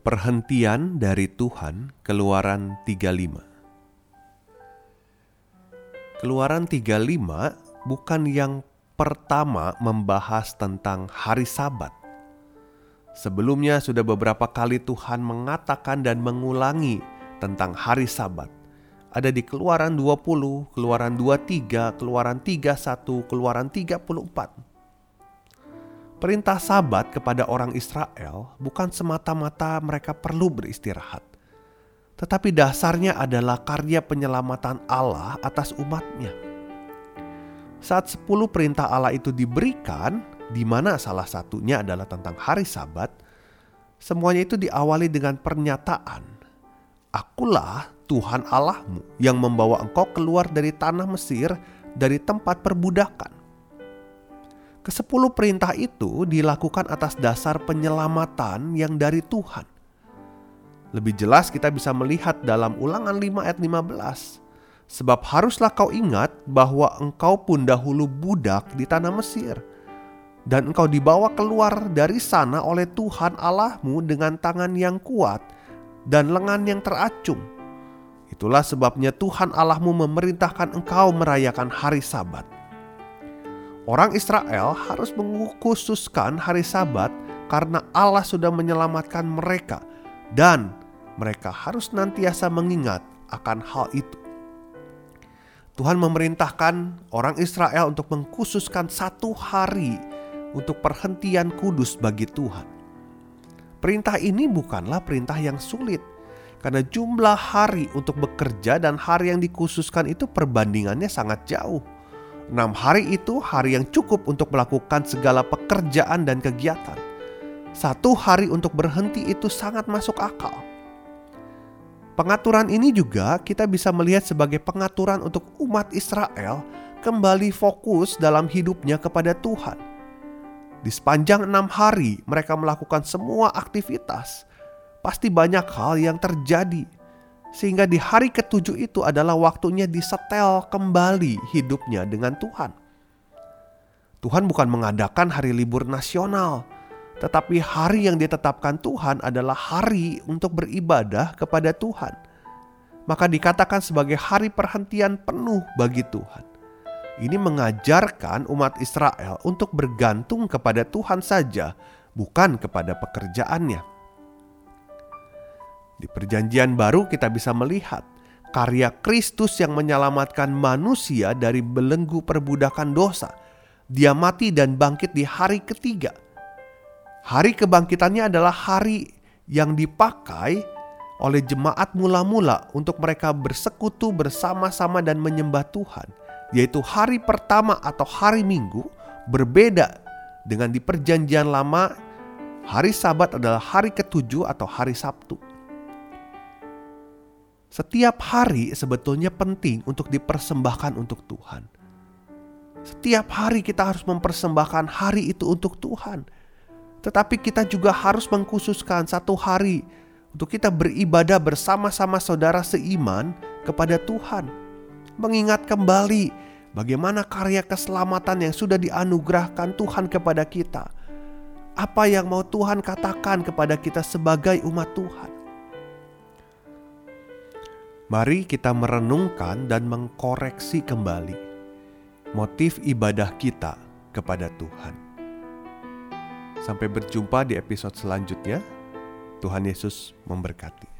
Perhentian dari Tuhan Keluaran 35 Keluaran 35 bukan yang pertama membahas tentang hari sabat. Sebelumnya sudah beberapa kali Tuhan mengatakan dan mengulangi tentang hari sabat. Ada di Keluaran 20, Keluaran 23, Keluaran 31, Keluaran 34. Perintah Sabat kepada orang Israel bukan semata-mata mereka perlu beristirahat, tetapi dasarnya adalah karya penyelamatan Allah atas umatnya. Saat sepuluh perintah Allah itu diberikan, di mana salah satunya adalah tentang hari Sabat, semuanya itu diawali dengan pernyataan, "Akulah Tuhan Allahmu yang membawa engkau keluar dari tanah Mesir, dari tempat perbudakan." Kesepuluh perintah itu dilakukan atas dasar penyelamatan yang dari Tuhan. Lebih jelas kita bisa melihat dalam ulangan 5 ayat 15. Sebab haruslah kau ingat bahwa engkau pun dahulu budak di tanah Mesir. Dan engkau dibawa keluar dari sana oleh Tuhan Allahmu dengan tangan yang kuat dan lengan yang teracung. Itulah sebabnya Tuhan Allahmu memerintahkan engkau merayakan hari sabat Orang Israel harus mengkhususkan hari Sabat karena Allah sudah menyelamatkan mereka, dan mereka harus nantiasa mengingat akan hal itu. Tuhan memerintahkan orang Israel untuk mengkhususkan satu hari untuk perhentian kudus bagi Tuhan. Perintah ini bukanlah perintah yang sulit, karena jumlah hari untuk bekerja dan hari yang dikhususkan itu perbandingannya sangat jauh. Enam hari itu hari yang cukup untuk melakukan segala pekerjaan dan kegiatan. Satu hari untuk berhenti itu sangat masuk akal. Pengaturan ini juga kita bisa melihat sebagai pengaturan untuk umat Israel kembali fokus dalam hidupnya kepada Tuhan. Di sepanjang enam hari mereka melakukan semua aktivitas. Pasti banyak hal yang terjadi sehingga di hari ketujuh itu adalah waktunya disetel kembali hidupnya dengan Tuhan. Tuhan bukan mengadakan hari libur nasional, tetapi hari yang ditetapkan Tuhan adalah hari untuk beribadah kepada Tuhan. Maka dikatakan sebagai hari perhentian penuh bagi Tuhan. Ini mengajarkan umat Israel untuk bergantung kepada Tuhan saja, bukan kepada pekerjaannya. Di Perjanjian Baru, kita bisa melihat karya Kristus yang menyelamatkan manusia dari belenggu perbudakan dosa. Dia mati dan bangkit di hari ketiga. Hari kebangkitannya adalah hari yang dipakai oleh jemaat mula-mula untuk mereka bersekutu bersama-sama dan menyembah Tuhan, yaitu hari pertama atau hari Minggu, berbeda dengan di Perjanjian Lama. Hari Sabat adalah hari ketujuh atau hari Sabtu. Setiap hari sebetulnya penting untuk dipersembahkan untuk Tuhan. Setiap hari kita harus mempersembahkan hari itu untuk Tuhan. Tetapi kita juga harus mengkhususkan satu hari untuk kita beribadah bersama-sama saudara seiman kepada Tuhan. Mengingat kembali bagaimana karya keselamatan yang sudah dianugerahkan Tuhan kepada kita. Apa yang mau Tuhan katakan kepada kita sebagai umat Tuhan. Mari kita merenungkan dan mengkoreksi kembali motif ibadah kita kepada Tuhan. Sampai berjumpa di episode selanjutnya. Tuhan Yesus memberkati.